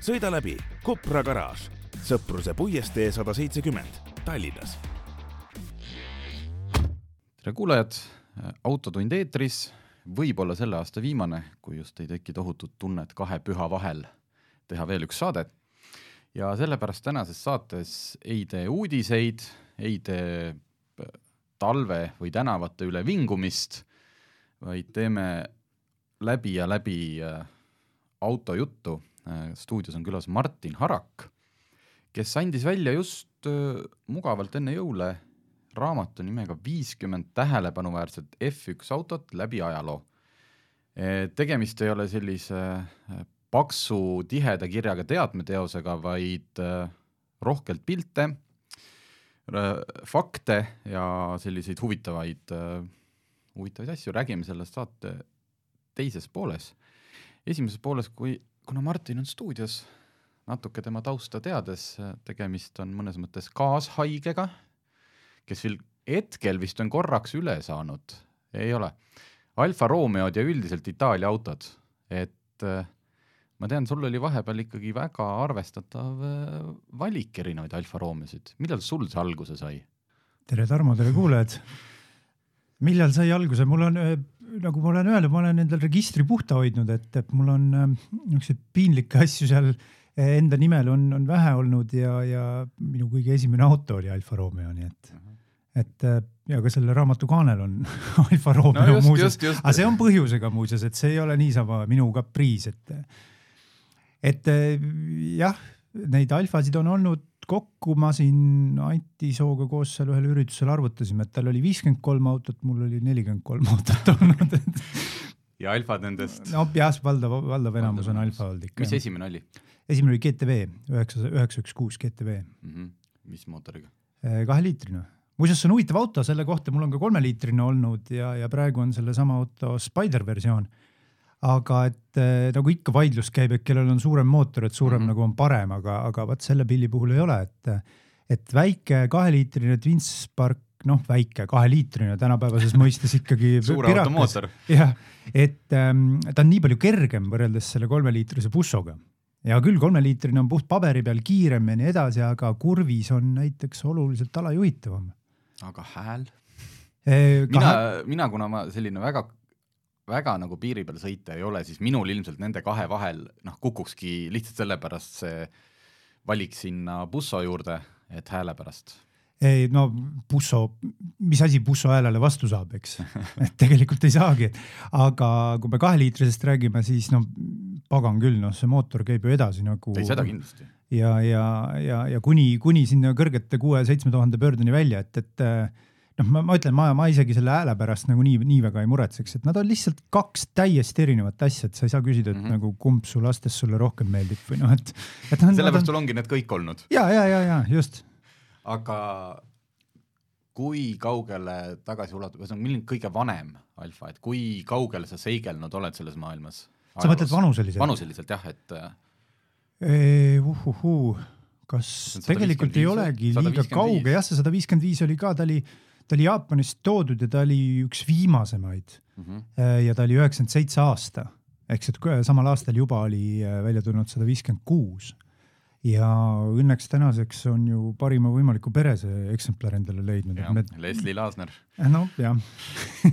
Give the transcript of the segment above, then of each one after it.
sõida läbi Kopra garaaž, Sõpruse puiestee sada seitsekümmend, Tallinnas. tere kuulajad, Autotund eetris, võib-olla selle aasta viimane, kui just ei teki tohutut tunnet kahe püha vahel teha veel üks saade. ja sellepärast tänases saates ei tee uudiseid, ei tee talve või tänavate üle vingumist, vaid teeme läbi ja läbi äh, autojuttu Äh, stuudios on külas Martin Harak, kes andis välja just äh, mugavalt enne jõule raamatu nimega viiskümmend tähelepanuväärset F1 autot läbi ajaloo. Äh, tegemist ei ole sellise paksu tiheda kirjaga teadmeteosega, vaid rohkelt pilte, fakte ja selliseid huvitavaid, huvitavaid asju, räägime sellest saate teises pooles. esimeses pooles, kui kuna Martin on stuudios, natuke tema tausta teades, tegemist on mõnes mõttes kaashaigega, kes veel hetkel vist on korraks üle saanud, ei ole, Alfa Romeod ja üldiselt Itaalia autod, et äh, ma tean, sul oli vahepeal ikkagi väga arvestatav äh, valik erinevaid Alfa Romeosid, millal sul see alguse sai? tere, Tarmo, tere kuulajad. millal sai alguse, mul on äh, nagu ma olen öelnud, ma olen endal registri puhta hoidnud, et, et mul on äh, niisuguseid piinlikke asju seal äh, enda nimel on, on vähe olnud ja, ja minu kõige esimene auto oli Alfa Romeo, nii et, et äh, ja ka selle raamatu kaanel on Alfa Romeo no muuseas, aga see on põhjusega muuseas, et see ei ole niisama minu kapriis, et, et jah, neid alfasid on olnud kokku ma siin Anti Sooga koos seal ühel üritusel arvutasime, et tal oli viiskümmend kolm autot, mul oli nelikümmend kolm autot olnud ja alfad nendest? no jah, valdav, valdav enamus on alfa olnud ikka. mis esimene oli? esimene oli GTV üheksa, üheksa üks kuus GTV mm. -hmm. mis mootoriga? Äh, kaheliitrine muuseas, see on huvitav auto, selle kohta mul on ka kolmeliitrine olnud ja, ja praegu on sellesama auto Spider versioon aga et äh, nagu ikka vaidlus käib, et kellel on suurem mootor, et suurem mm -hmm. nagu on parem, aga, aga vot selle pilli puhul ei ole, et, et väike kaheliitrine Twinspark, noh, väike kaheliitrine tänapäevases mõistes ikkagi. suure auto mootor. jah, et ähm, ta on nii palju kergem võrreldes selle kolmeliitrise bussoga hea küll, kolmeliitrine on puht paberi peal kiirem ja nii edasi, aga kurvis on näiteks oluliselt alajuhitavam. aga hääl? Kahe... mina, mina, kuna ma selline väga väga nagu piiri peal sõita ei ole, siis minul ilmselt nende kahe vahel noh, kukukski lihtsalt sellepärast see valik sinna busso juurde, et hääle pärast. ei no busso, mis asi busso häälele vastu saab, eks et tegelikult ei saagi, aga kui me kaheliitrisest räägime, siis no pagan küll, noh, see mootor käib ju edasi nagu. ei, seda kindlasti. ja, ja, ja, ja kuni, kuni sinna kõrgete kuue-seitsme tuhande pöördeni välja, et, et noh, ma, ma ütlen, ma, ma isegi selle hääle pärast nagu nii, nii väga ei muretseks, et nad on lihtsalt kaks täiesti erinevat asja, et sa ei saa küsida, et mm -hmm. nagu kumb su lastest sulle rohkem meeldib või noh, et, et. sellepärast sul ongi need kõik olnud. ja, ja, ja, ja just. aga kui kaugele tagasi ulatub, ühesõnaga, milline kõige vanem alfa, et kui kaugele sa seigelnud oled selles maailmas? sa mõtled vanuseliselt? vanuseliselt jah, et e,. Uhuhuu, kas tegelikult ei olegi liiga kauge, jah, see sada viiskümmend viis oli ka, ta oli ta oli Jaapanist toodud ja ta oli üks viimasemaid mm. -hmm. ja ta oli üheksakümmend seitse aasta, ehk siis, et samal aastal juba oli äh, välja tulnud sada viiskümmend kuus. ja õnneks tänaseks on ju parima võimaliku pere see eksemplar endale leidnud. Me... Leslie Laasner. Noh, jah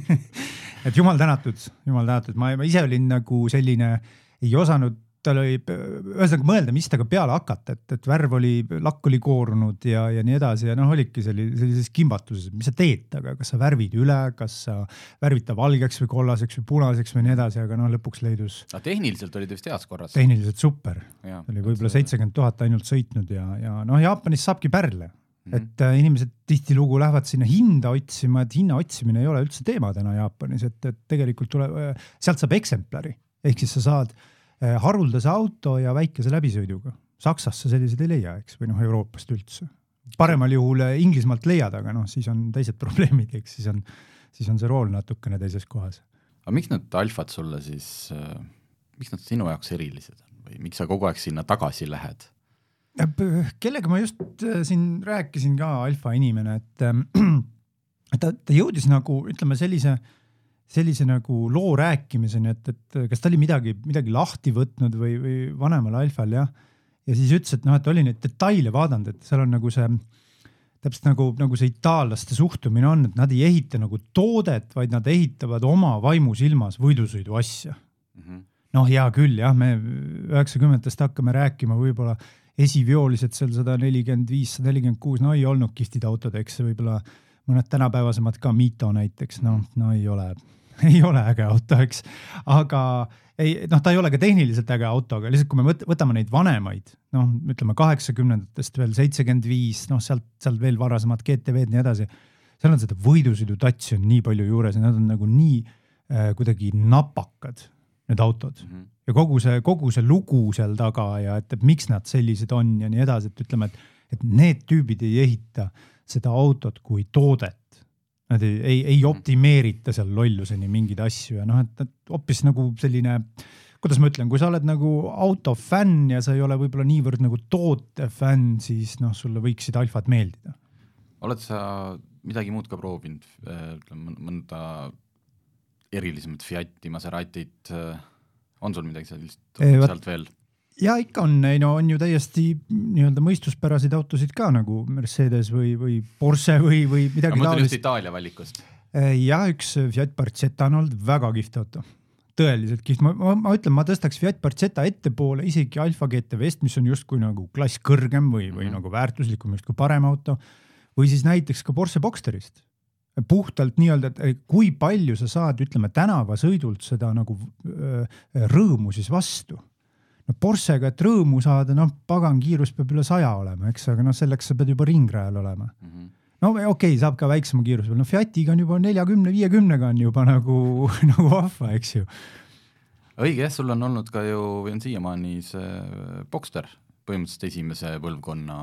et jumal tänatud, jumal tänatud, ma ise olin nagu selline, ei osanud tal oli, ühesõnaga mõelda, mis temaga peale hakata, et, et värv oli, lakk oli koorunud ja, ja nii edasi ja noh, olidki selli-, sellises kimbatuses, mis sa teed temaga, kas sa värvid üle, kas sa värvid ta valgeks või kollaseks või punaseks või nii edasi, aga noh, lõpuks leidus. aga tehniliselt oli ta vist heas korras? tehniliselt super, oli võib-olla seitsekümmend tuhat ainult sõitnud ja, ja noh, Jaapanis saabki pärle -hmm. et äh, inimesed tihtilugu lähevad sinna hinda otsima, et hinna otsimine ei ole üldse teema täna Jaapanis, et, et tegelikult tuleb, sealt saab eksemplari, ehk siis sa saad äh, haruldase auto ja väikese läbisõiduga Saksas sa selliseid ei leia, eks, või noh, Euroopast üldse. paremal juhul äh, Inglismaalt leiad, aga noh, siis on teised probleemid, eks, siis on, siis on see rool natukene teises kohas. aga miks need alfad sulle siis äh,, miks nad sinu jaoks erilised on või miks sa kogu aeg sinna tagasi lähed? kellega ma just äh, siin rääkisin ka, alfa inimene, et äh, ta, ta jõudis nagu ütleme sellise, sellise nagu loo rääkimiseni, et, et kas ta oli midagi, midagi lahti võtnud või, või vanemal alfal jah. ja siis ütles, et noh, et oli neid detaile vaadanud, et seal on nagu see täpselt nagu, nagu see itaallaste suhtumine on, et nad ei ehita nagu toodet, vaid nad ehitavad oma vaimusilmas võidusõidu asja mm -hmm. noh, hea küll jah, me üheksakümnendatest hakkame rääkima võib-olla esiviolised seal sada nelikümmend viis, sada nelikümmend kuus, no ei olnud kihvtid autod, eks võib-olla mõned tänapäevasemad ka, Mito näiteks, noh, no ei ole, ei ole äge auto, eks. aga ei, noh, ta ei ole ka tehniliselt äge auto, aga lihtsalt kui me võtame neid vanemaid, noh, ütleme kaheksakümnendatest veel seitsekümmend viis, noh, sealt, sealt veel varasemad GTV-d nii edasi. seal on seda võidusõidutatsi on nii palju juures ja nad on nagu nii äh, kuidagi napakad, need autod mm. -hmm ja kogu see, kogu see lugu seal taga ja et, et miks nad sellised on ja nii edasi, et ütleme, et, et need tüübid ei ehita seda autot kui toodet. Nad ei, ei, ei optimeerita seal lolluseni mingeid asju ja noh, et, et hoopis nagu selline, kuidas ma ütlen, kui sa oled nagu autofänn ja sa ei ole võib-olla niivõrd nagu tootefänn, siis noh, sulle võiksid alfad meeldida. oled sa midagi muud ka proovinud, ütleme mõnda erilisemat Fiati, Maseratit äh, on sul midagi sellist sealt veel? Ja ikka on, ei no on ju täiesti nii-öelda mõistuspäraseid autosid ka nagu Mercedes või, või Porsche või, või midagi taolist. ma mõtlen just Itaalia valikust. ja üks Fiat Barcetta on olnud väga kihvt auto, tõeliselt kihvt, ma, ma, ma ütlen, ma tõstaks Fiat Barcetta ettepoole isegi Alfa GTV-st, mis on justkui nagu klass kõrgem või, või mm -hmm. nagu väärtuslikum, justkui parem auto. või siis näiteks ka Porsche Boxsterist puhtalt nii-öelda, et kui palju sa saad, ütleme tänavasõidult seda nagu rõõmu siis vastu. No Porschega, et rõõmu saada, noh, pagan kiirus peab üle saja olema, eks, aga noh, selleks sa pead juba ringrajal olema mm. -hmm. no okei okay,, saab ka väiksema kiiruse peal, no Fiatiga on juba neljakümne, viiekümnega on juba nagu, nagu vahva, eks ju. õige jah, sul on olnud ka ju, või on siiamaani see Boxster, põhimõtteliselt esimese põlvkonna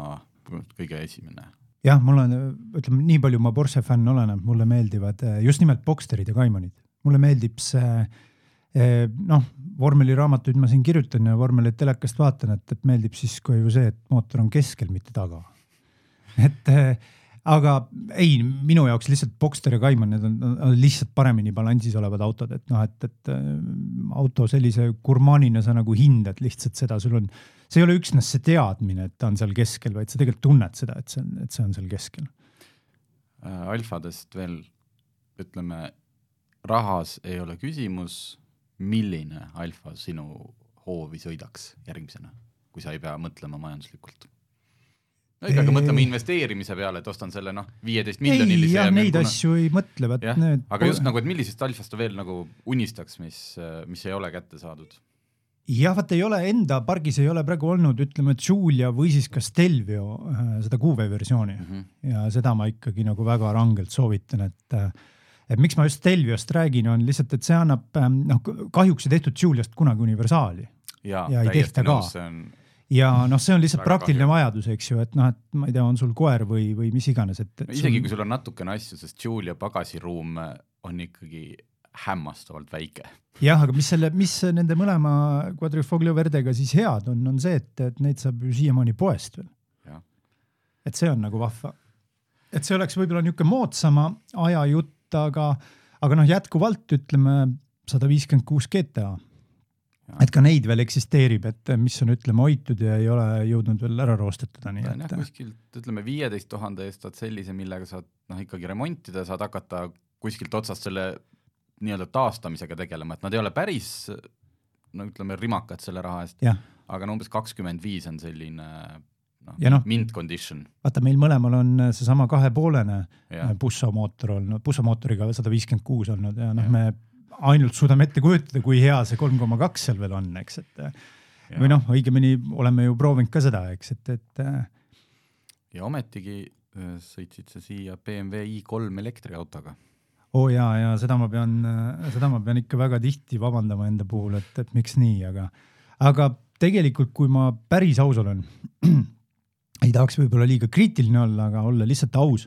kõige esimene jah, mul on, ütleme nii palju ma Porsche fänn olen, et mulle meeldivad eh, just nimelt Boxsterid ja Caymanid. mulle meeldib see noh, vormeliraamatuid ma siin kirjutan ja vormelit telekast vaatan, et, et meeldib siis ka ju see, et mootor on keskel, mitte taga. et eh, aga ei, minu jaoks lihtsalt Boxster ja Cayman, need on, on lihtsalt paremini balansis olevad autod, et noh, et, et auto sellise gurmaanina sa nagu hindad lihtsalt seda, sul on see ei ole üksnes see teadmine, et ta on seal keskel, vaid sa tegelikult tunned seda, et see on, et see on seal keskel. Äh, alfadest veel ütleme, rahas ei ole küsimus, milline alfa sinu hoovi sõidaks järgmisena, kui sa ei pea mõtlema majanduslikult? no ikkagi eee... mõtleme investeerimise peale, et ostan selle noh, viieteist miljonilise. jah, neid kuna... asju ei mõtle, vot need. aga just nagu, et millisest alfast ta veel nagu unistaks, mis, mis ei ole kätte saadud jah, vaata ei ole enda pargis ei ole praegu olnud, ütleme, Julia või siis ka Stelvio äh, seda QV versiooni mm -hmm. ja seda ma ikkagi nagu väga rangelt soovitan, et äh, et miks ma just Stelviost räägin, on lihtsalt, et see annab ähm, noh, kahjuks ei tehtud Juliast kunagi universaali ja, ja ei tehta ka. On... ja noh, see on lihtsalt praktiline kahju. vajadus, eks ju, et noh, et ma ei tea, on sul koer või, või mis iganes, et, et. isegi sul... kui sul on natukene asju, sest Julia pagasiruum on ikkagi hämmastavalt väike. jah, aga mis selle, mis nende mõlema Quadrifoglio Verdega siis head on, on see, et, et neid saab ju siiamaani poest veel. et see on nagu vahva. et see oleks võib-olla niisugune moodsama aja jutt, aga, aga noh, jätkuvalt ütleme sada viiskümmend kuus GTA. et ka neid veel eksisteerib, et mis on, ütleme, hoitud ja ei ole jõudnud veel ära roostetada, nii et. kuskilt ütleme viieteist tuhande eest saad sellise, millega saad noh, ikkagi remontida, saad hakata kuskilt otsast selle nii-öelda taastamisega tegelema, et nad ei ole päris no ütleme, rimakad selle raha eest, aga no umbes kakskümmend viis on selline noh no, mint condition. vaata, meil mõlemal on seesama kahepoolene bussomootor olnud, bussomootoriga sada viiskümmend kuus olnud ja noh, me ainult suudame ette kujutada, kui hea see kolm koma kaks seal veel on, eks, et ja. või noh, õigemini oleme ju proovinud ka seda, eks, et, et. ja ometigi äh, sõitsid sa siia BMW i3 elektriautoga oo oh ja, ja seda ma pean, seda ma pean ikka väga tihti vabandama enda puhul, et, et miks nii, aga, aga tegelikult, kui ma päris aus olen, ei tahaks võib-olla liiga kriitiline olla, aga olla lihtsalt aus.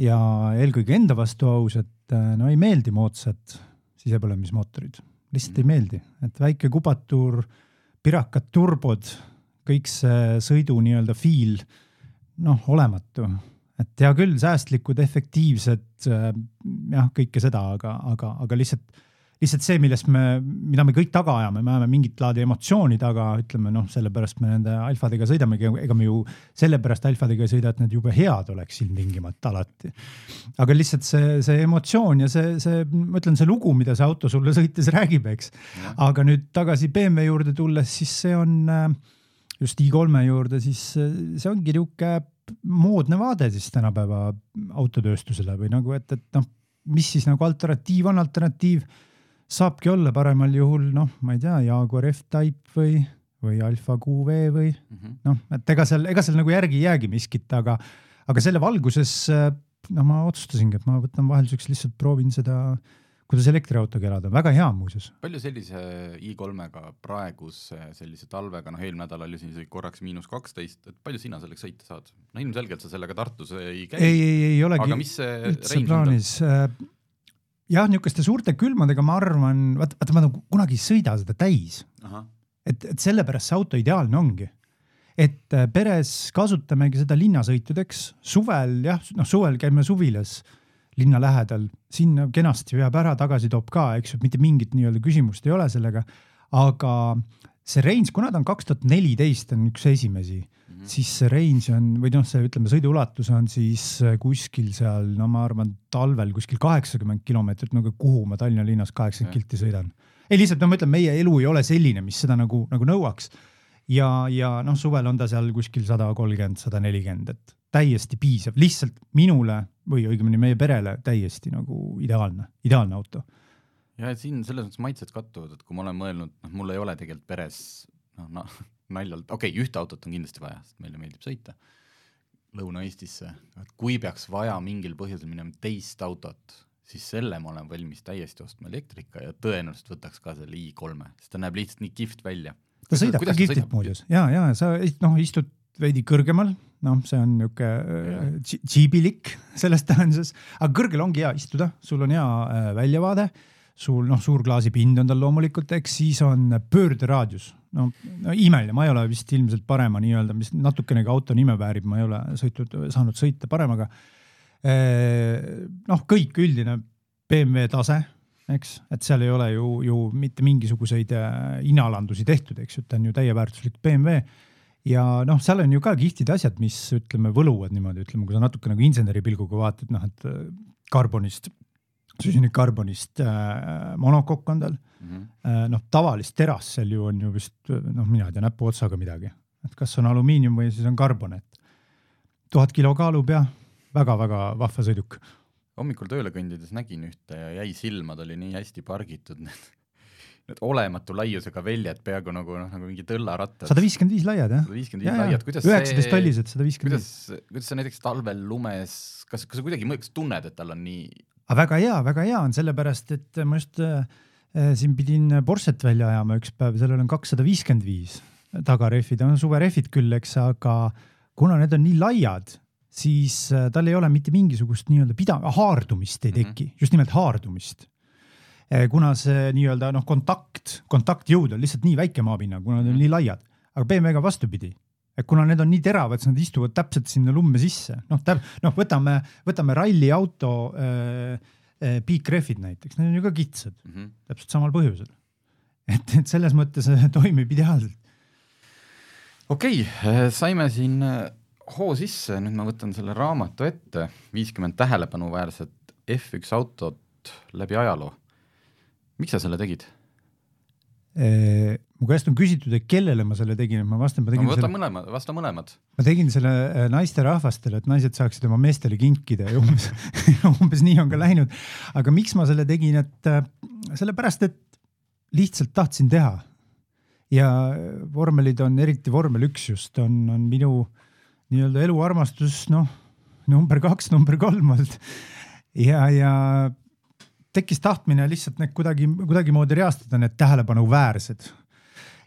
Ja eelkõige enda vastu aus, et äh, no ei meeldi moodsad sisepõlemismootorid, lihtsalt ei meeldi, et väike kubatur, pirakad turbod, kõik see sõidu nii-öelda feel, noh, olematu. Et hea küll, säästlikud, efektiivsed, äh, jah, kõike seda, aga, aga, aga lihtsalt lihtsalt see, millest me, mida me kõik taga ajame, me ajame mingit laadi emotsiooni taga, ütleme noh, sellepärast me nende alfadega sõidamegi, ega me ju sellepärast alfadega ei sõida, et need jube head oleks ilmtingimata alati. aga lihtsalt see, see emotsioon ja see, see, ma ütlen, see lugu, mida see auto sulle sõites räägib, eks. aga nüüd tagasi BMW juurde tulles, siis see on just i3 juurde, siis see ongi niisugune moodne vaade siis tänapäeva autotööstusele või nagu, et, et noh, mis siis nagu alternatiiv on, alternatiiv saabki olla paremal juhul noh, ma ei tea, Jaguar F-Type või, või Alfa QV või mm -hmm. noh, et ega seal, ega seal nagu järgi ei jäägi miskit, aga, aga selle valguses noh, ma otsustasingi, et ma võtan vahelduseks lihtsalt proovin seda, kuidas elektriautoga elada, väga hea muuseas. palju sellise i3-ga praeguse sellise talvega, noh eelmine nädal oli siin korraks miinus kaksteist, et palju sina selleks sõita saad? no ilmselgelt sa sellega Tartus ei käi. ei, ei, ei olegi. aga mis see plaanis on? Jah, niisuguste suurte külmadega ma arvan, vaata, vaata ma nagu kunagi ei sõida seda täis. et, et sellepärast see auto ideaalne ongi. et äh, peres kasutamegi seda linnasõitudeks, suvel jah, noh suvel käime suvilas linna lähedal, sinna kenasti veab ära, tagasi toob ka, eks ju, mitte mingit nii-öelda küsimust ei ole sellega. aga see range, kuna ta on kaks tuhat neliteist, on üks esimesi -hmm. siis see range on või noh, see ütleme, sõiduulatus on siis äh, kuskil seal, no ma arvan, talvel kuskil kaheksakümmend kilomeetrit, no aga kuhu ma Tallinna linnas kaheksakümmend kilti sõidan. ei lihtsalt no ma ütlen, meie elu ei ole selline, mis seda nagu, nagu nõuaks. ja, ja noh, suvel on ta seal kuskil sada kolmkümmend, sada nelikümmend, et täiesti piisav, lihtsalt minule või õigemini meie perele täiesti nagu ideaalne, ideaalne auto ja siin selles mõttes maitsed kattuvad, et kui ma olen mõelnud, noh, mul ei ole tegelikult peres noh, noh naljalt, okei okay,, ühte autot on kindlasti vaja, sest meile meeldib sõita Lõuna-Eestisse, et kui peaks vaja mingil põhjusel minema teist autot, siis selle ma olen valmis täiesti ostma elektrika ja tõenäoliselt võtaks ka selle i3-e, sest ta näeb lihtsalt nii kihvt välja. ta sõidab ka kihvtilt muuseas. Ja, ja sa noh, istud veidi kõrgemal, noh, see on äh, džiibilik selles tähenduses, aga kõrgel ongi hea istuda, sul on hea äh, väljavaade sul noh, suur klaasipind on tal loomulikult, eks siis on pöörderaadius, no, no imeline, ma ei ole vist ilmselt parema nii-öelda, mis natukenegi auto nime väärib, ma ei ole sõitnud, saanud sõita paremaga. noh, kõik üldine BMW tase, eks, et seal ei ole ju, ju mitte mingisuguseid hinnaalandusi tehtud, eks ju, ta on ju täieväärtuslik BMW ja noh, seal on ju ka kihvtid asjad, mis ütleme, võluvad niimoodi, ütleme, kui sa natuke nagu inseneri pilguga vaatad, noh, et karbonist äh, süsinikkarbonist äh, monokokk on tal mm. -hmm. Äh, noh, tavalist terast seal ju on ju vist noh, mina ei tea näpuotsaga midagi, et kas on alumiinium või siis on karbon, et tuhat kilo kaalub ja väga-väga vahva sõiduk. hommikul tööle kõndides nägin ühte ja jäi silma, ta oli nii hästi pargitud, need, olematu laiusega väljad, peaaegu nagu noh, nagu mingi tõllarattad. sada viiskümmend viis laiad jah? sada viiskümmend viis laiad, kuidas üheksateist tollised, sada viiskümmend viis. kuidas, kuidas sa näiteks talvel lumes, kas, kas sa kuidagi mõõks tunned, et tal on nii aga väga hea, väga hea on sellepärast, et ma just äh, siin pidin Porsche't välja ajama üks päev, sellel on kakssada viiskümmend viis tagarehvid, on suverehvid küll, eks, aga kuna need on nii laiad, siis äh, tal ei ole mitte mingisugust nii-öelda pida-, haardumist ei teki mm, -hmm. just nimelt haardumist. Äh, kuna see nii-öelda noh, kontakt, kontaktjõud on lihtsalt nii väike maapinna, kuna nad on nii laiad, aga BMW-ga vastupidi et kuna need on nii teravad, siis nad istuvad täpselt sinna lumme sisse, noh, noh, võtame, võtame ralliauto äh, äh, piikrehvid näiteks, need on ju ka kitsad mm, -hmm. täpselt samal põhjusel. et, et selles mõttes äh, toimib ideaalselt. okei okay,, äh, saime siin äh, hoo sisse, nüüd ma võtan selle raamatu ette, viiskümmend tähelepanuväärset F1 autot läbi ajaloo. miks sa selle tegid? Mu käest on küsitud, et kellele ma selle tegin, et ma vastan, ma tegin no, võta selle. mõlemad, vasta mõlemad. ma tegin selle äh, naisterahvastele, et naised saaksid oma meestele kinkida ja umbes umbes nii on ka läinud. aga miks ma selle tegin, et äh, sellepärast, et lihtsalt tahtsin teha. ja vormelid on, eriti vormel üks just on, on minu nii-öelda eluarmastus, noh number kaks, number kolm olnud. ja, ja tekkis tahtmine lihtsalt need kuidagi, kuidagimoodi reastada, need tähelepanuväärsed.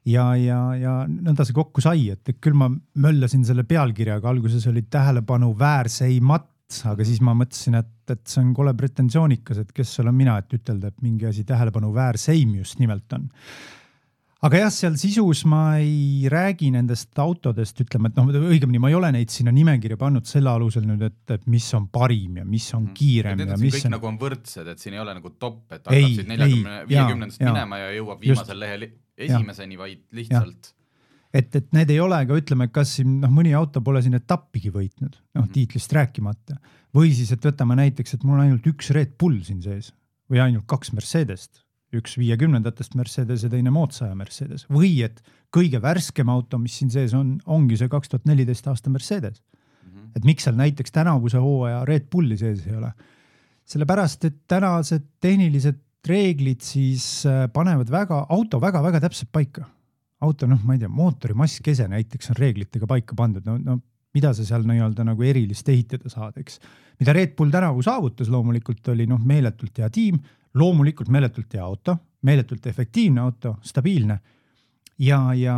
Ja, ja, ja nõnda see kokku sai, et küll ma möllasin selle pealkirjaga, alguses oli tähelepanu väärseimad, aga siis ma mõtlesin, et, et see on kole pretensioonikas, et kes olen mina, et ütelda, et mingi asi tähelepanu väärseim just nimelt on aga jah, seal sisus ma ei räägi nendest autodest, ütleme, et noh, õigemini ma ei ole neid sinna nimekirja pannud selle alusel nüüd, et, et mis on parim ja mis on mhm. kiirem ja, ja mis kõik on. nagu on võrdsed, et siin ei ole nagu top, et hakkab siit neljakümne, viiekümnendast minema ja jõuab viimasel lehel esimeseni, vaid lihtsalt. et, et need ei ole ka ütleme, kas siin noh, mõni auto pole siin etappigi võitnud, noh mm -hmm. tiitlist rääkimata. või siis, et võtame näiteks, et mul on ainult üks Red Bull siin sees või ainult kaks Mercedest üks viiekümnendatest Mercedes ja teine moodsaja Mercedes või et kõige värskem auto, mis siin sees on, ongi see kaks tuhat neliteist aasta Mercedes mm. -hmm. et miks seal näiteks tänavuse hooaja Red Bulli sees ei ole? sellepärast, et tänased tehnilised reeglid siis äh, panevad väga, auto väga-väga täpselt paika. auto, noh, ma ei tea, mootori masskese näiteks on reeglitega paika pandud, no, no mida sa seal nii-öelda nagu erilist ehitada saad, eks. mida Red Bull tänavu saavutas loomulikult oli noh, meeletult hea tiim loomulikult meeletult hea auto, meeletult efektiivne auto, stabiilne. ja, ja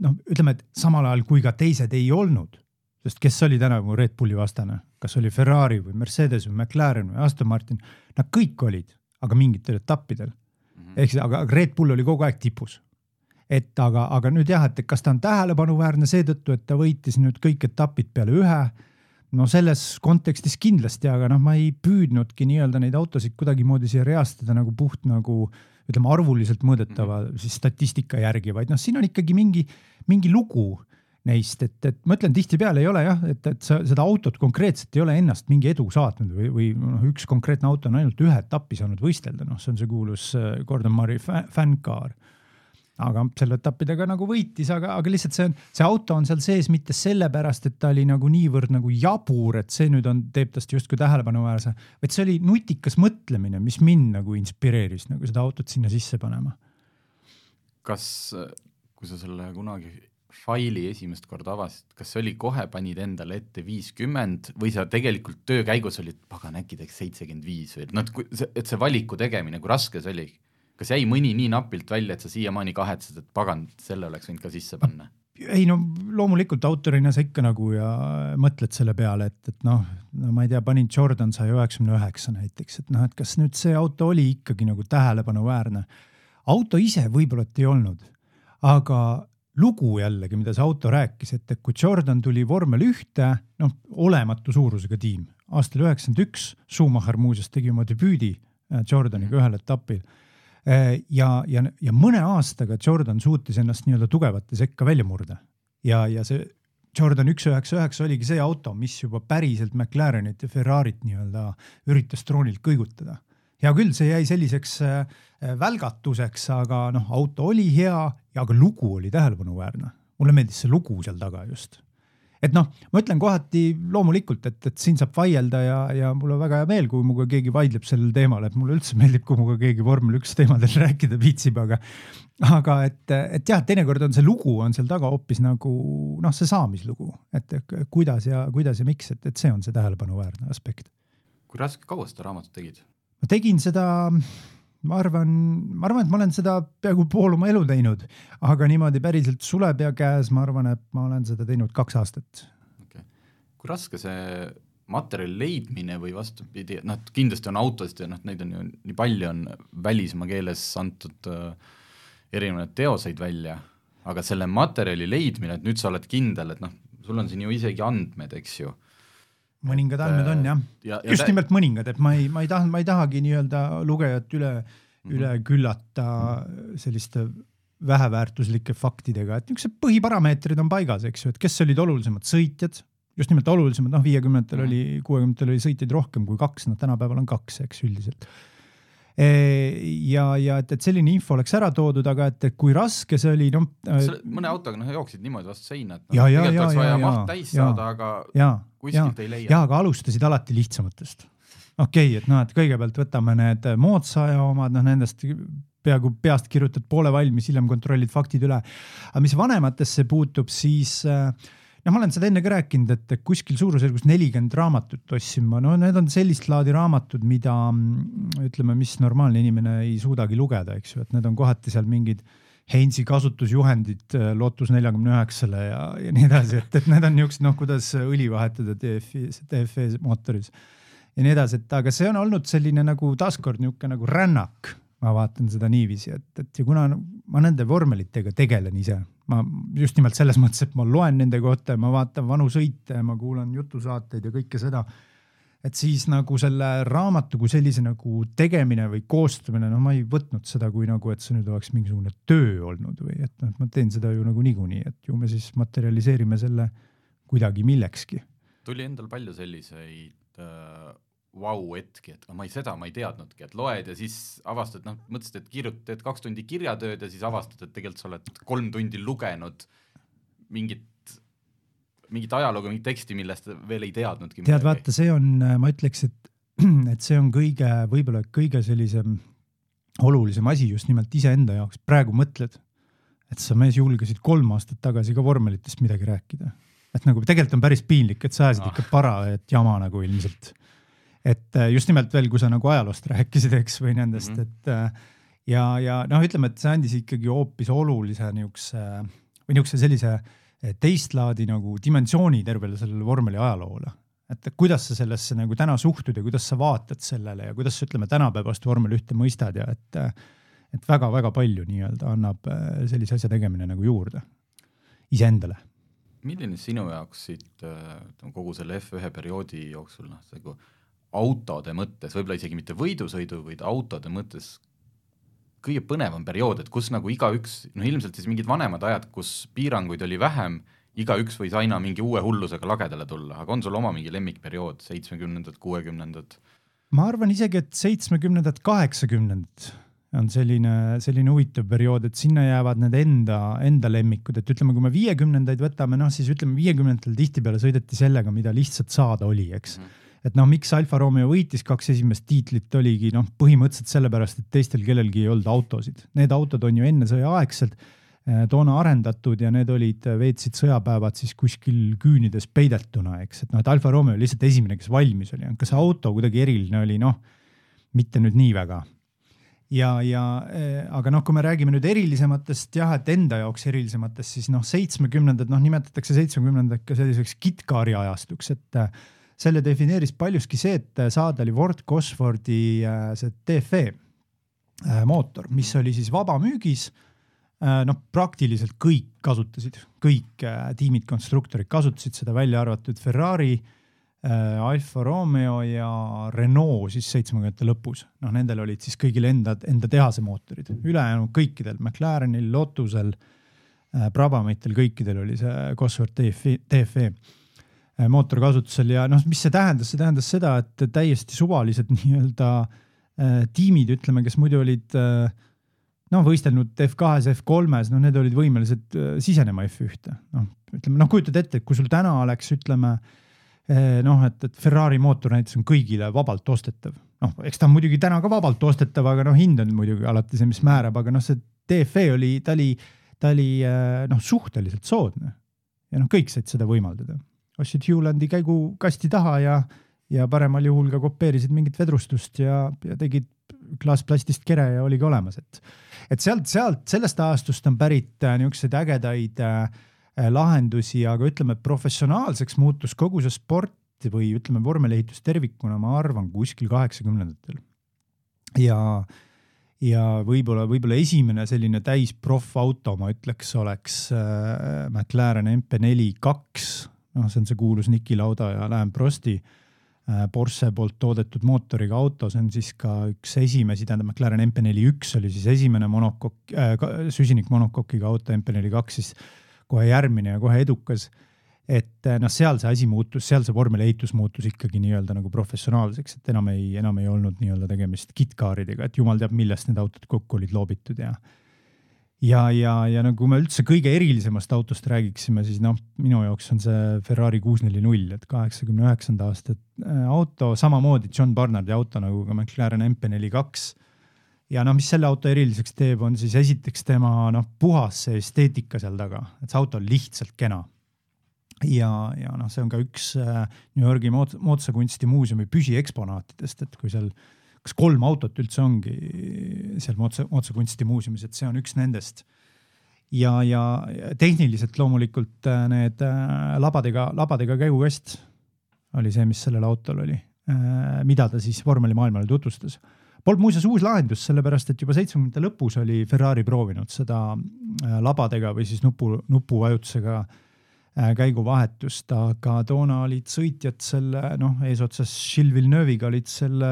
noh, ütleme, et samal ajal kui ka teised ei olnud, sest kes oli tänavu Red Bulli vastane, kas oli Ferrari või Mercedes või McLaren või Aston Martin, nad kõik olid, aga mingitel etappidel. Mm -hmm.. ehk siis, aga Red Bull oli kogu aeg tipus. Et aga, aga nüüd jah, et kas ta on tähelepanuväärne seetõttu, et ta võitis nüüd kõik etapid peale ühe no selles kontekstis kindlasti, aga noh, ma ei püüdnudki nii-öelda neid autosid kuidagimoodi siia reastada nagu puht nagu ütleme arvuliselt mõõdetava mm -hmm. siis statistika järgi, vaid noh, siin on ikkagi mingi, mingi lugu neist, et, et ma ütlen tihtipeale ei ole jah, et, et sa seda autot konkreetselt ei ole ennast mingi edu saatnud või, või noh, üks konkreetne auto on ainult ühe etapi saanud võistelda, noh, see on see kuulus äh, Gordon Murray fännkaar aga selle etappidega nagu võitis, aga, aga lihtsalt see on, see auto on seal sees mitte sellepärast, et ta oli nagu niivõrd nagu jabur, et see nüüd on, teeb tast justkui tähelepanuväärse, vaid see oli nutikas mõtlemine, mis mind nagu inspireeris nagu seda autot sinna sisse panema. kas, kui sa selle kunagi faili esimest korda avasid, kas see oli kohe panid endale ette viiskümmend või sa tegelikult töö käigus olid, pagan, äkki teeks seitsekümmend viis või noh, et see valiku tegemine, kui raske see oli? Kas jäi mõni nii napilt välja, et sa siiamaani kahetsed, et pagan, selle oleks võinud ka sisse panna? ei no loomulikult autorina sa ikka nagu ja mõtled selle peale, et, et noh, no ma ei tea, panin Jordan saja üheksakümne üheksa näiteks, et noh, et kas nüüd see auto oli ikkagi nagu tähelepanuväärne. auto ise võib-olla et ei olnud, aga lugu jällegi, mida see auto rääkis, et, et kui Jordan tuli vormel ühte, noh, olematu suurusega tiim, aastal üheksakümmend üks, Schumacher muuseas tegi oma debüüdi äh, Jordaniga ühel etapil ja, ja, ja mõne aastaga Jordan suutis ennast nii-öelda tugevate sekka välja murda ja, ja see Jordan üks üheksa üheksa oligi see auto, mis juba päriselt McLarenit ja Ferrarit nii-öelda üritas troonilt kõigutada. hea küll, see jäi selliseks äh, välgatuseks, aga noh, auto oli hea ja ka lugu oli tähelepanuväärne. mulle meeldis see lugu seal taga just et noh, ma ütlen kohati loomulikult, et, et siin saab vaielda ja, ja mul on väga hea meel, kui minuga keegi vaidleb sellel teemal, et mulle üldse meeldib, kui minuga keegi vormel üks teemadel rääkida viitsib, aga aga et, et jah, teinekord on see lugu on seal taga hoopis nagu noh, see saamislugu, et kuidas ja kuidas ja miks, et, et see on see tähelepanuväärne aspekt. kui raske, kaua seda raamatut tegid? ma tegin seda ma arvan, ma arvan, et ma olen seda peaaegu pool oma elu teinud, aga niimoodi päriselt sulepea käes, ma arvan, et ma olen seda teinud kaks aastat. Okay.. kui raske see materjali leidmine või vastupidi, noh, kindlasti on autosid ja noh, neid on ju nii palju, on välismaa keeles antud äh, erinevaid teoseid välja, aga selle materjali leidmine, et nüüd sa oled kindel, et noh, sul on siin ju isegi andmed, eks ju mõningad andmed on jah ja, ja, just nimelt mõningad, et ma ei, ma ei taha, ma ei tahagi nii-öelda lugejat üle mm, -hmm. üle küllata selliste väheväärtuslike faktidega, et niisugused põhiparameetrid on paigas, eks ju, et kes olid olulisemad sõitjad, just nimelt olulisemad, noh, viiekümnendatel -hmm. oli, kuuekümnendatel oli sõitjaid rohkem kui kaks, noh, tänapäeval on kaks, eks üldiselt ja, ja et, et selline info oleks ära toodud, aga et, et kui raske see oli, noh. mõne autoga noh jooksid niimoodi vastu seina, et noh, tegelikult oleks vaja maht täis saada, aga ja, kuskilt ja, ei leia. ja, aga alustasid alati lihtsamatest. okei okay,, et noh, et kõigepealt võtame need moodsa aja omad, noh nendest peaaegu peast kirjutad poole valmis, hiljem kontrollid faktid üle. aga mis vanematesse puutub, siis äh, noh, ma olen seda enne ka rääkinud, et kuskil suurusjärgus nelikümmend raamatut ostsin ma, no need on sellist laadi raamatud, mida ütleme, mis normaalne inimene ei suudagi lugeda, eks ju, et need on kohati seal mingid Heinzi kasutusjuhendid äh, Lotus neljakümne üheksale ja, ja nii edasi, et, et need on niisugused noh, kuidas õli vahetada DF-i, DFE mootoris ja nii edasi, et aga see on olnud selline nagu taaskord niisugune nagu rännak, ma vaatan seda niiviisi, et, et ja kuna ma nende vormelitega tegelen ise, ma just nimelt selles mõttes, et ma loen nende kohta ja ma vaatan vanu sõite ja ma kuulan jutusaateid ja kõike seda et siis nagu selle raamatu kui sellise nagu tegemine või koostamine, no ma ei võtnud seda kui nagu, et see nüüd oleks mingisugune töö olnud või et noh, et ma teen seda ju nagu niikuinii, et ju me siis materialiseerime selle kuidagi millekski. tuli endal palju selliseid äh, vau-hetki, et ma ei, seda ma ei teadnudki, et loed ja siis avastad, noh, mõtlesid, et kirjutad, teed kaks tundi kirjatööd ja siis avastad, et tegelikult sa oled kolm tundi lugenud mingit mingit ajalugu, mingit teksti, millest veel ei teadnudki. tead, vaata, see on, ma ütleks, et, et see on kõige, võib-olla kõige sellisem olulisem asi just nimelt iseenda jaoks. praegu mõtled, et sa mees julgesid kolm aastat tagasi ka vormelitest midagi rääkida. et nagu tegelikult on päris piinlik, et sa ajasid ah. ikka parajaat jama nagu ilmselt. Et äh, just nimelt veel, kui sa nagu ajaloost rääkisid, eks, või nendest mm, -hmm. et äh, ja, ja noh, ütleme, et see andis ikkagi hoopis olulise niisuguse või niisuguse sellise äh, teist laadi nagu dimensiooni tervele sellele vormeli ajaloole. et kuidas sa sellesse nagu täna suhtud ja kuidas sa vaatad sellele ja kuidas sa ütleme tänapäevast vormel ühte mõistad ja et, et väga-väga palju nii-öelda annab sellise asja tegemine nagu juurde iseendale. milline sinu jaoks siit kogu selle F1 perioodi jooksul noh, nagu autode mõttes, võib-olla isegi mitte võidusõidu, vaid autode mõttes kõige põnevam periood, et kus nagu igaüks, noh ilmselt siis mingid vanemad ajad, kus piiranguid oli vähem, igaüks võis aina mingi uue hullusega lagedale tulla, aga on sul oma mingi lemmikperiood, seitsmekümnendad, kuuekümnendad? ma arvan isegi, et seitsmekümnendad, kaheksakümnendad on selline, selline huvitav periood, et sinna jäävad need enda, enda lemmikud, et ütleme, kui me viiekümnendaid võtame, noh siis ütleme, viiekümnendatel tihtipeale sõideti sellega, mida lihtsalt saada oli, eks mm. -hmm et noh, miks Alfa Romeo võitis kaks esimest tiitlit, oligi noh, põhimõtteliselt sellepärast, et teistel kellelgi ei olnud autosid. Need autod on ju enne sõjaaegselt eh, toona arendatud ja need olid, veetsid sõjapäevad siis kuskil küünides peidetuna, eks, et noh, et Alfa Romeo oli lihtsalt esimene, kes valmis oli, kas see auto kuidagi eriline oli, noh, mitte nüüd nii väga. Ja, ja äh, aga noh, kui me räägime nüüd erilisematest jah, et enda jaoks erilisematest, siis noh, seitsmekümnendad, noh nimetatakse seitsmekümnendat ka selliseks kitkari ajastuks, et selle defineeris paljuski see, et saada oli Ford Cosfordi äh, see DFE äh, mootor, mis oli siis vabamüügis. Äh, noh, praktiliselt kõik kasutasid, kõik tiimid, konstruktorid kasutasid seda, välja arvatud Ferrari, Alfa Romeo ja Renault siis seitsmekümnendate lõpus. noh, nendel olid siis kõigil enda, enda tehase mootorid, ülejäänud kõikidel McLarenil, Lotusel, Brabhamitel, kõikidel oli see Cosworth DFE, DFE Äh, mootorkasutusel ja noh, mis see tähendas, see tähendas seda, et täiesti suvalised nii-öelda äh, tiimid, ütleme, kes muidu olid äh, noh, võistelnud F2-s, F3-s, noh, need olid võimelised sisenema F1-te. noh, ütleme noh, kujutad ette, et kui sul täna oleks, ütleme noh, et, et Ferrari mootor näiteks on kõigile vabalt ostetav. noh, eks ta on muidugi täna ka vabalt ostetav, aga noh, hind on muidugi alati see, mis määrab, aga noh, see DFE oli, ta oli, ta oli noh, suhteliselt soodne ja noh, kõik said seda võimaldada ostsid Hewlandi käigukasti taha ja, ja paremal juhul ka kopeerisid mingit vedrustust ja, ja tegid klaasplastist kere ja oligi olemas, et, et sealt, sealt, sellest ajastust on pärit äh, niisuguseid ägedaid äh, lahendusi, aga ütleme, professionaalseks muutus kogu see sport või ütleme, vormelehitus tervikuna, ma arvan, kuskil kaheksakümnendatel. ja, ja võib-olla, võib-olla esimene selline täis proff-auto, ma ütleks, oleks äh, McLaren MP4 kaks noh, see on see kuulus Niki Lauda ja Alain Prosti äh, Porsche poolt toodetud mootoriga auto, see on siis ka üks esimesi, tähendab McLaren MP41 oli siis esimene monokokk äh,, süsinikmonokokiga auto, MP42 siis kohe järgmine ja kohe edukas. et äh, noh, seal see asi muutus, seal see vormelehitus muutus ikkagi nii-öelda nagu professionaalseks, et enam ei, enam ei olnud nii-öelda tegemist kitkaaridega, et jumal teab, millest need autod kokku olid loobitud ja ja, ja, ja no kui me üldse kõige erilisemast autost räägiksime, siis noh, minu jaoks on see Ferrari kuus neli null, et kaheksakümne üheksanda aasta äh, auto, samamoodi John Barnardi auto nagu ka McLaren MP42. ja noh, mis selle auto eriliseks teeb, on siis esiteks tema noh, puhas see esteetika seal taga, et see auto on lihtsalt kena. ja, ja noh, see on ka üks äh, New Yorgi moodsakunsti muuseumi püsieksponaatidest, et kui seal kas kolm autot üldse ongi seal Mootsa, Mootsa kunstimuuseumis, et see on üks nendest. ja, ja tehniliselt loomulikult äh, need äh, labadega, labadega käigukast oli see, mis sellel autol oli, mida ta siis vormelimaailmale tutvustas. Polnud muuseas uus lahendus, sellepärast et juba seitsmekümnendate lõpus oli Ferrari proovinud seda labadega või siis nupu, nupuvajutusega äh, Äh, käiguvahetust, aga toona olid sõitjad selle noh, eesotsas Gilles Villeneuve'iga olid selle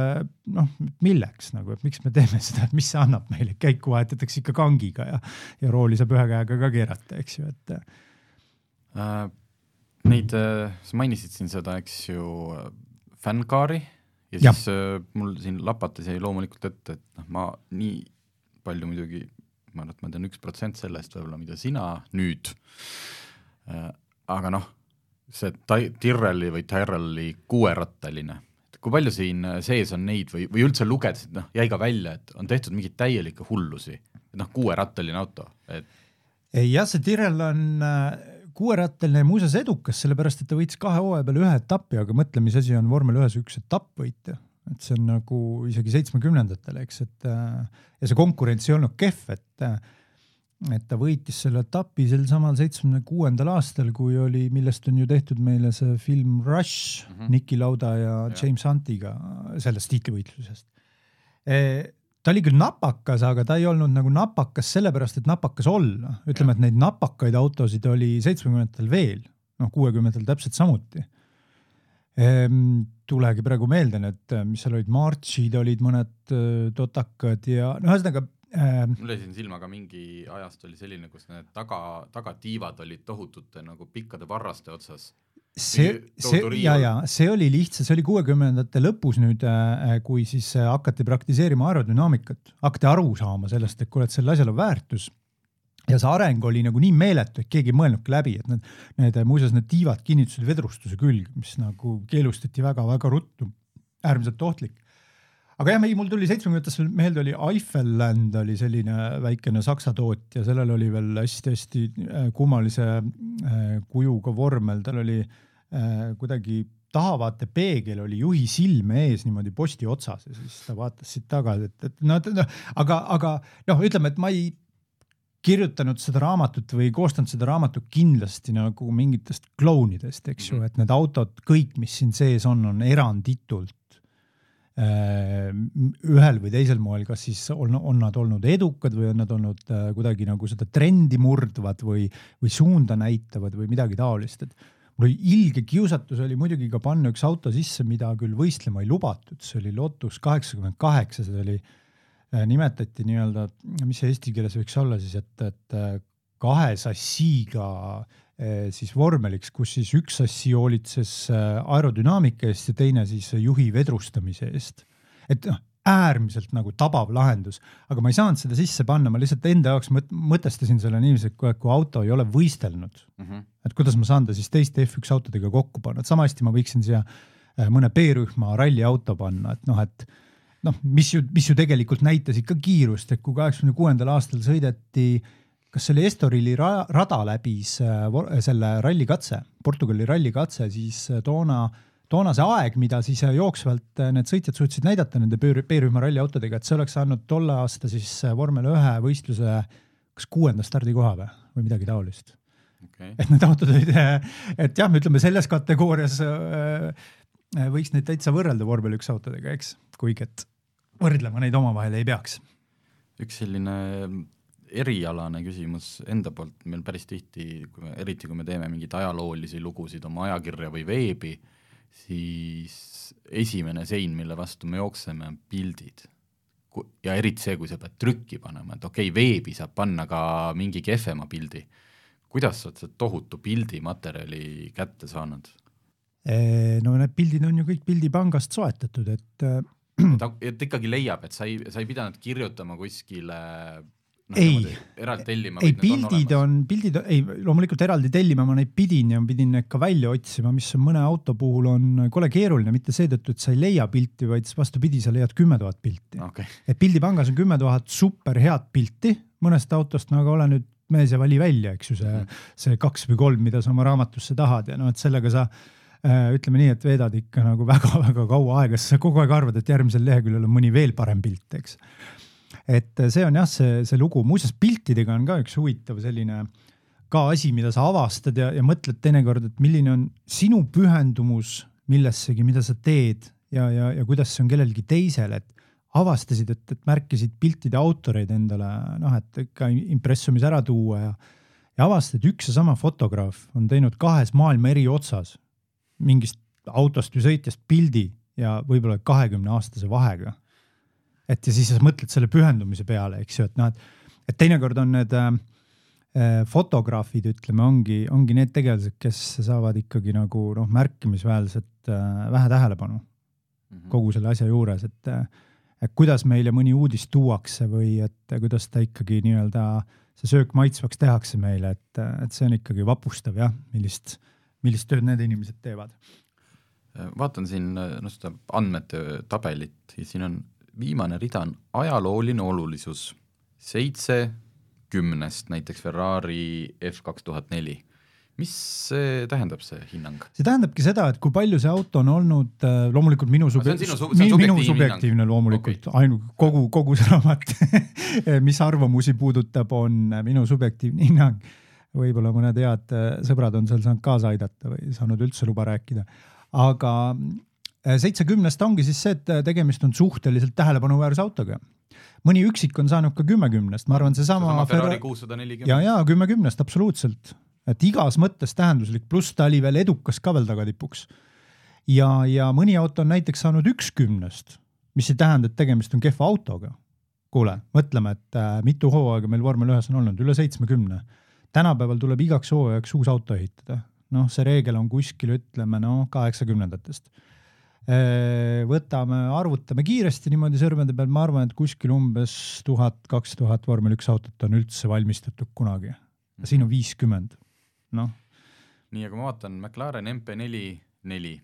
noh, milleks nagu, et miks me teeme seda, et mis see annab meile, käiku vahetatakse ikka kangiga ja, ja rooli saab ühe käega ka keerata, eks ju, et äh,. Neid äh,, sa mainisid siin seda, eks ju, fännkaari ja, ja siis äh, mul siin lapates jäi loomulikult ette, et noh, ma nii palju muidugi, ma arvan, et ma tean üks protsent sellest võib-olla, mida sina nüüd äh, aga noh, see Tyrrelli või Tyrrelli kuuerattaline, kui palju siin sees on neid või, või üldse lugedes, et noh, jäi ka välja, et on tehtud mingeid täielikke hullusi, et noh, kuuerattaline auto, et. jah, see Tyrrell on äh, kuuerattaline muuseas edukas, sellepärast et ta võitis kahe hooaja peale ühe etapi, aga mõtle, mis asi on vormel ühes üks etappvõit ju et see on nagu isegi seitsmekümnendatel, eks, et äh, ja see konkurents ei olnud kehv, et äh, et ta võitis selle etapi sel samal seitsmekümne kuuendal aastal, kui oli, millest on ju tehtud meile see film Rush mm -hmm. Niki Lauda ja, ja James Huntiga sellest tiitlivõitlusest e,. ta oli küll napakas, aga ta ei olnud nagu napakas sellepärast, et napakas olla, ütleme, et neid napakaid autosid oli seitsmekümnendatel veel, noh, kuuekümnendatel täpselt samuti e,. tulegi praegu meelde need, mis seal olid, Marchid olid mõned totakad ja no ühesõnaga. Mul jäi siin silma ka mingi ajast oli selline, kus need taga, tagatiivad olid tohutute nagu pikkade varraste otsas. see, see ja, ja see oli lihtsalt, see oli kuuekümnendate lõpus nüüd, äh, kui siis äh, hakati praktiseerima aerodünaamikat, hakati aru saama sellest, et kuule, et sellel asjal on väärtus. Ja see areng oli nagu nii meeletu, et keegi ei mõelnudki läbi, et need, need muuseas need tiivad kinnitasid vedrustuse külge, mis nagu keelustati väga-väga ruttu, äärmiselt ohtlik aga jah, ei, mul tuli seitsmekümnendates meelde oli Eiffelland oli selline väikene saksa tootja, sellel oli veel hästi-hästi äh, kummalise äh, kujuga vormel, tal oli äh, kuidagi tahavaatepeegel peegel oli juhi silme ees niimoodi posti otsas ja siis ta vaatas siit tagasi, et, et noh, aga, aga noh, ütleme, et ma ei kirjutanud seda raamatut või koostanud seda raamatut kindlasti nagu mingitest klounidest, eks ju, mhm. et need autod, kõik, mis siin sees on, on eranditult ühel või teisel moel, kas siis on, on nad olnud edukad või on nad olnud äh, kuidagi nagu seda trendi murdvad või, või suunda näitavad või midagi taolist, et mul oli ilge kiusatus oli muidugi ka panna üks auto sisse, mida küll võistlema ei lubatud, see oli Lotus kaheksakümmend kaheksa, see oli, äh, nimetati nii-öelda, mis see eesti keeles võiks olla siis, et, et kahe sassiga äh, siis vormeliks, kus siis üks sassi hoolitses eh, aerodünaamika eest ja teine siis juhi vedrustamise eest. et noh, äärmiselt nagu tabav lahendus, aga ma ei saanud seda sisse panna, ma lihtsalt enda jaoks mõt mõtestasin selle niiviisi, et kui, kui auto ei ole võistelnud mm, -hmm. et kuidas ma saan ta siis teiste F1 autodega kokku panna, et sama hästi ma võiksin siia eh, mõne B-rühma ralliauto panna, et noh, et noh, mis ju, mis ju tegelikult näitas ikka kiirust, et kui kaheksakümne kuuendal aastal sõideti äh, kas see oli Estorili ra rada läbis äh, selle rallikatse, Portugali rallikatse, siis äh, toona, toona see aeg, mida siis äh, jooksvalt need sõitjad suutsid näidata nende B-rühma ralliautodega, et see oleks andnud tolle aasta siis vormel ühe võistluse kas kuuenda stardikoha või, või midagi taolist. Okay.. et need autod olid, et jah, ütleme selles kategoorias võiks neid täitsa võrrelda vormel üks autodega, eks, kuigi et võrdlema neid omavahel ei peaks. üks selline erialane küsimus enda poolt, meil päris tihti, kui me, eriti kui me teeme mingeid ajaloolisi lugusid oma ajakirja või veebi, siis esimene sein, mille vastu me jookseme, on pildid. ja eriti see, kui sa pead trükki panema, et okei okay,, veebi saab panna ka mingi kehvema pildi. kuidas sa oled seda tohutu pildimaterjali kätte saanud? no need pildid on ju kõik pildipangast soetatud, et et, et ikkagi leiab, et sa ei, sa ei pidanud kirjutama kuskile no,. ei, ei, pildid on, pildid, ei loomulikult eraldi tellima ma neid pidin ja pidin need ka välja otsima, mis mõne auto puhul on kole keeruline, mitte seetõttu, et sa ei leia pilti, vaid vastupidi, sa leiad kümme tuhat pilti okay.. et pildipangas on kümme tuhat super head pilti mõnest autost, no aga ole nüüd mees ja vali välja, eks ju, see -hmm. see kaks või kolm, mida sa oma raamatusse tahad ja noh, et sellega sa äh, ütleme nii, et veedad ikka nagu väga-väga kaua aega, sest sa kogu aeg arvad, et järgmisel leheküljel on mõni veel parem pilt, eks et see on jah, see, see lugu, muuseas piltidega on ka üks huvitav selline ka asi, mida sa avastad ja, ja mõtled teinekord, et milline on sinu pühendumus millessegi, mida sa teed ja, ja, ja kuidas see on kellelgi teisel, et avastasid, et, et märkisid piltide autoreid endale, noh, et ikka impressumis ära tuua ja, ja avastad, et üks ja sama fotograaf on teinud kahes maailma eri otsas mingist autost või sõitjast pildi ja võib-olla kahekümne aastase vahega et ja siis sa mõtled selle pühendumise peale, eks ju, et noh, et, et teinekord on need äh, äh, fotograafid, ütleme, ongi, ongi need tegelased, kes saavad ikkagi nagu noh, märkimisväärselt äh, vähe tähelepanu mm -hmm. kogu selle asja juures, et äh, et kuidas meile mõni uudis tuuakse või et kuidas ta ikkagi nii-öelda, see söök maitsvaks tehakse meile, et, et see on ikkagi vapustav jah, millist, millist tööd need inimesed teevad. vaatan siin noh, seda andmete tabelit ja siin on viimane rida on ajalooline olulisus, seitse kümnest, näiteks Ferrari F kaks tuhat neli. mis see tähendab, see hinnang? see tähendabki seda, et kui palju see auto on olnud, äh, loomulikult minu sube-, su minu, minu subjektiivne loomulikult okay., ainult kogu, kogu see raamat mis arvamusi puudutab, on minu subjektiivne hinnang. võib-olla mõned head äh, sõbrad on seal saanud kaasa aidata või saanud üldse luba rääkida, aga seitsekümnest ongi siis see, et äh, tegemist on suhteliselt tähelepanuväärse autoga. mõni üksik on saanud ka kümmekümnest, ma arvan, seesama. Ferrari kuussada nelikümmend. ja, ja kümmekümnest absoluutselt, et igas mõttes tähenduslik, pluss ta oli veel edukas ka veel tagatipuks. ja, ja mõni auto on näiteks saanud ükskümnest, mis ei tähenda, et tegemist on kehva autoga. kuule, mõtleme, et äh, mitu hooaega meil vormel ühes on olnud, üle seitsmekümne. tänapäeval tuleb igaks hooajaks uus auto ehitada, noh, see reegel on kuskil ütleme noh, kaheksakümnendatest Äh, võtame, arvutame kiiresti niimoodi sõrmede peal, ma arvan, et kuskil umbes tuhat, kaks tuhat vormel üks autot on üldse valmistatud kunagi. siin on viiskümmend, noh. nii, aga ma vaatan McLaren MP4 neli,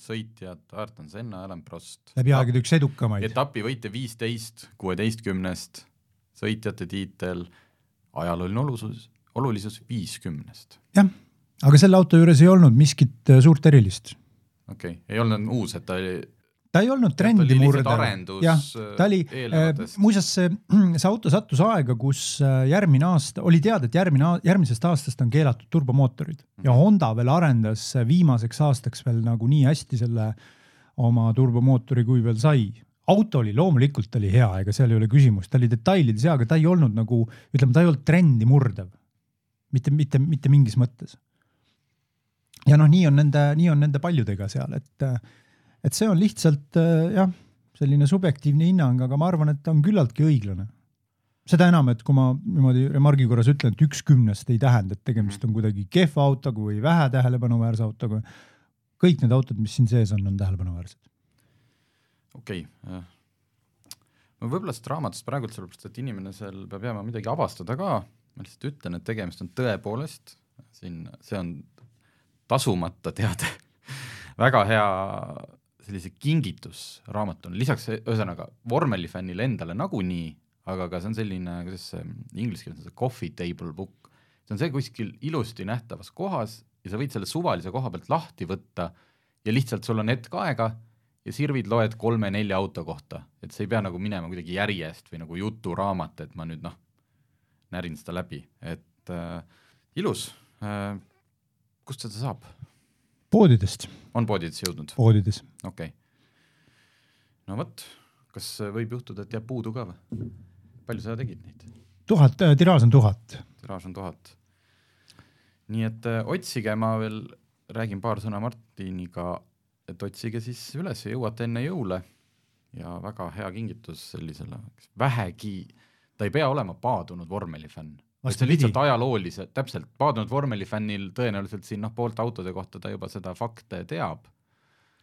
sõitjad Ayrton Senna, Alan Prost. läbi aegade üks edukamaid. etapivõitja viisteist kuueteistkümnest, sõitjate tiitel, ajalooline olulisus, olulisus viiskümnest. jah, aga selle auto juures ei olnud miskit äh, suurt erilist okei okay., ei olnud uus, et ta oli ta ei olnud trendi murdev, jah, ta oli äh,, muuseas see, see auto sattus aega, kus äh, järgmine aasta, oli teada, et järgmine, järgmisest aastast on keelatud turbomootorid mm ja Honda veel arendas viimaseks aastaks veel nagu nii hästi selle oma turbomootori, kui veel sai. auto oli loomulikult oli hea, ega seal ei ole küsimust, ta oli detailides hea, aga ta ei olnud nagu, ütleme, ta ei olnud trendi murdev. mitte, mitte, mitte mingis mõttes ja noh, nii on nende, nii on nende paljudega seal, et, et see on lihtsalt jah, selline subjektiivne hinnang, aga ma arvan, et ta on küllaltki õiglane. seda enam, et kui ma niimoodi remargi korras ütlen, et üks kümnest ei tähenda, et tegemist on kuidagi kehva autoga või vähe tähelepanuväärse autoga. kõik need autod, mis siin sees on, on tähelepanuväärsed. okei okay., no võib-olla sellest raamatust praegult sellepärast, et inimene seal peab jääma midagi avastada ka, ma lihtsalt ütlen, et tegemist on tõepoolest siin, see on tasumata teade. Väga hea sellise kingitusraamat on, lisaks ühesõnaga vormelifännile endale nagunii, aga ka see on selline, kuidas see inglise keeles on see coffee table book, see on see kuskil ilusti nähtavas kohas ja sa võid selle suvalise koha pealt lahti võtta ja lihtsalt sul on hetk aega ja sirvid loed kolme-nelja auto kohta, et sa ei pea nagu minema kuidagi järjest või nagu juturaamat, et ma nüüd noh, närin seda läbi, et äh, ilus. Äh,, kust seda saab? poodidest. on poodidesse jõudnud? poodides. okei okay.. no vot, kas võib juhtuda, et jääb puudu ka või? palju sa tegid neid? tuhat, äh, tiraaž on tuhat. tiraaž on tuhat. nii et äh, otsige, ma veel räägin paar sõna Martiniga, et otsige siis üles, jõuate enne jõule ja väga hea kingitus sellisele vähegi, ta ei pea olema paadunud vormelifänn et see on lihtsalt ajalooliselt, täpselt, paadunud vormelifännil tõenäoliselt siin noh, poolt autode kohta ta juba seda fakte teab.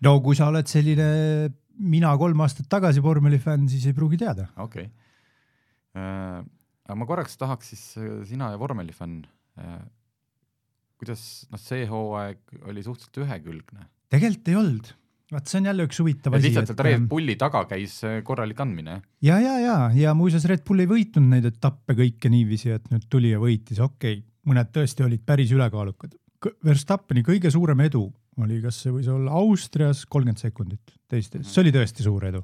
no kui sa oled selline mina kolm aastat tagasi vormelifänn, siis ei pruugi teada. okei okay. äh,. aga ma korraks tahaks siis, äh, sina ja vormelifänn äh,, kuidas noh, see hooaeg oli suhteliselt ühekülgne? tegelikult ei olnud vaat see on jälle üks huvitav asi. lihtsalt sealt Red ähm, Bulli taga käis äh, korralik andmine. ja, ja, ja, ja muuseas Red Bull ei võitnud neid etappe kõike niiviisi, et nüüd tuli ja võitis, okei okay,, mõned tõesti olid päris ülekaalukad. Verstappeni kõige suurem edu oli, kas see võis olla Austrias kolmkümmend sekundit teistes, see oli tõesti suur edu.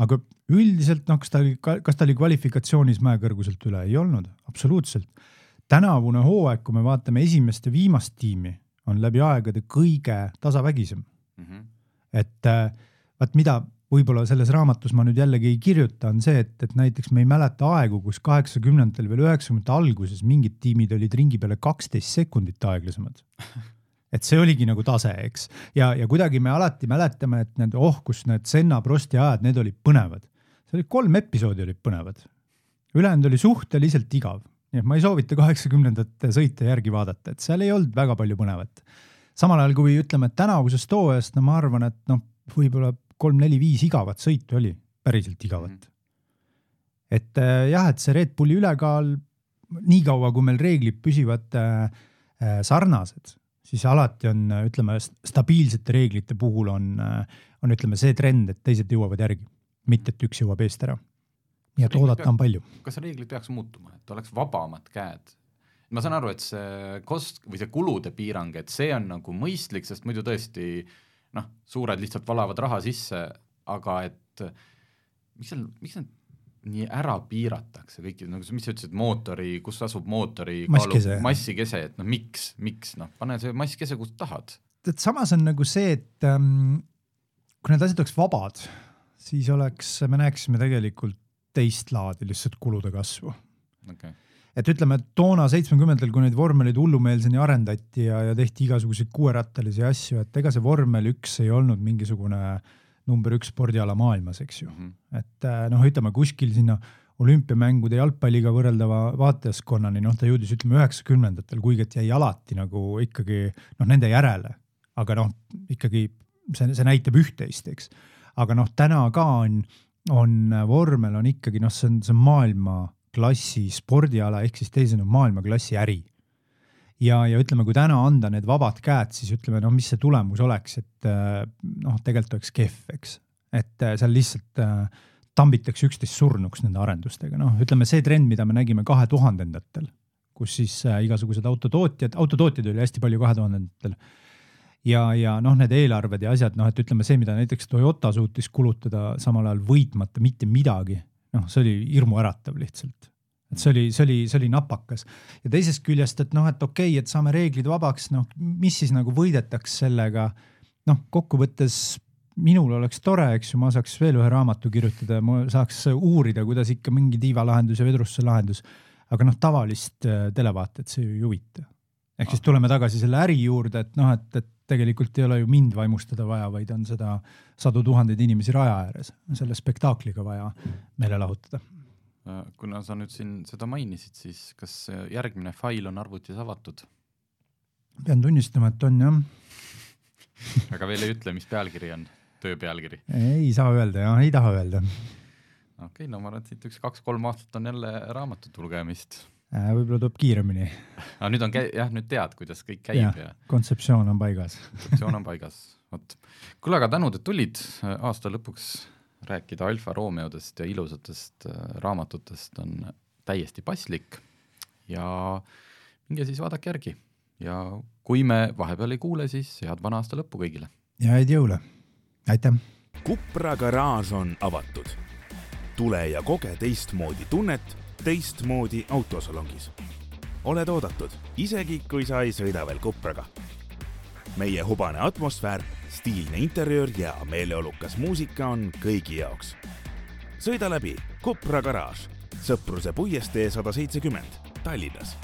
aga üldiselt noh, kas ta oli, kas ta oli kvalifikatsioonis mäekõrguselt üle, ei olnud, absoluutselt. tänavune hooaeg, kui me vaatame esimest ja viimast tiimi, on läbi aegade kõige tasavägisem mm. -hmm. Et äh, vaat mida võib-olla selles raamatus ma nüüd jällegi ei kirjuta, on see, et, et näiteks me ei mäleta aegu, kus kaheksakümnendatel veel üheksakümnendate alguses mingid tiimid olid ringi peale kaksteist sekundit aeglasemad et see oligi nagu tase, eks. ja, ja kuidagi me alati mäletame, et need, oh, kus need Senna, Prosti ajad, need olid põnevad. see oli kolm episoodi olid põnevad. ülejäänud oli suhteliselt igav, nii et ma ei soovita kaheksakümnendate sõite järgi vaadata, et seal ei olnud väga palju põnevat. Samal ajal kui ütleme, et tänavusest hooajast, no ma arvan, et noh, võib-olla kolm-neli-viis igavat sõitu oli, päriselt igavat mm. -hmm. et äh, jah, et see Red Bulli ülekaal, niikaua kui meil reeglid püsivad äh, äh sarnased siis alati on, ütleme, stabiilsete reeglite puhul on, on, ütleme, see trend, et teised jõuavad järgi, mitte et üks jõuab eest ära. nii et oodata on palju. kas reeglid peaks muutuma, et oleks vabamad käed? Ma saan aru, et see kost- või see kulude piirang, et see on nagu mõistlik, sest muidu tõesti noh, suured lihtsalt valavad raha sisse, aga et miks seal, miks need nii ära piiratakse kõiki, nagu mis sa ütlesid, mootori, kus asub mootori masskese, massikese, et noh, miks, miks noh, pane see masskese, kus tahad. et samas on nagu see, et ähm, kui need asjad oleks vabad, siis oleks, me näeksime tegelikult teist laadi lihtsalt kulude kasvu okay. Et ütleme, et toona seitsmekümnendatel, kui neid vormeleid hullumeelseni arendati ja, ja tehti igasuguseid kuuerattalisi asju, et ega see vormel üks ei olnud mingisugune number üks spordiala maailmas, eks ju mm. -hmm. et äh, noh, ütleme kuskil sinna olümpiamängude jalgpalliga võrreldava vaatajaskonnani, noh, ta jõudis, ütleme üheksakümnendatel, kuigi et jäi alati nagu ikkagi noh, nende järele, aga noh, ikkagi see, see näitab üht-teist, eks. aga noh, täna ka on, on vormel on ikkagi noh, see on, see on maailmaklassi spordiala ehk siis teisisõnu maailmaklassi äri. Ja, ja ütleme, kui täna anda need vabad käed, siis ütleme, noh, mis see tulemus oleks, et äh, noh, tegelikult oleks kehv, eks. et äh, seal lihtsalt äh, tambitakse üksteist surnuks nende arendustega, noh, ütleme see trend, mida me nägime kahe tuhandendatel, kus siis äh, igasugused autotootjad, autotootjaid oli hästi palju kahe tuhandendatel ja, ja noh, need eelarved ja asjad, noh, et ütleme see, mida näiteks Toyota suutis kulutada samal ajal võitmata mitte midagi, noh, see oli hirmuäratav lihtsalt et see oli, see oli, see oli napakas ja teisest küljest, et noh, et okei okay,, et saame reeglid vabaks, noh, mis siis nagu võidetaks sellega. noh, kokkuvõttes minul oleks tore, eks ju, ma saaks veel ühe raamatu kirjutada, ma saaks uurida, kuidas ikka mingi tiivalahendus ja vedrusse lahendus. aga noh, tavalist äh, televaatajat see ju ei huvita. ehk siis tuleme tagasi selle äri juurde, et noh, et, et tegelikult ei ole ju mind vaimustada vaja, vaid on seda sadu tuhandeid inimesi raja ääres, selle spektaakliga vaja meele lahutada Äh, kuna sa nüüd siin seda mainisid, siis kas järgmine fail on arvutis avatud? pean tunnistama, et on jah aga veel ei ütle, mis pealkiri on, töö pealkiri? ei saa öelda jah, ei taha öelda. okei okay,, no ma arvan, et siit üks kaks-kolm aastat on jälle raamatute lugemist. Võib-olla tuleb kiiremini aga nüüd on jah, nüüd tead, kuidas kõik käib ja, ja... kontseptsioon on paigas kontseptsioon on paigas, vot. kuule, aga tänud, et tulid aasta lõpuks rääkida Alfa Romeodest ja ilusatest äh, raamatutest on täiesti paslik ja minge siis vaadake järgi ja kui me vahepeal ei kuule, siis head vana aasta lõppu kõigile. ja häid jõule, aitäh. Kupra garaaž on avatud. tule ja koge teistmoodi tunnet teistmoodi autosalongis. oled oodatud, isegi kui sa ei sõida veel Kupraga. meie hubane atmosfäär stiilne interjöör ja meeleolukas muusika on kõigi jaoks. sõida läbi Kopra garaaž, Sõpruse puiestee sada seitsekümmend, Tallinnas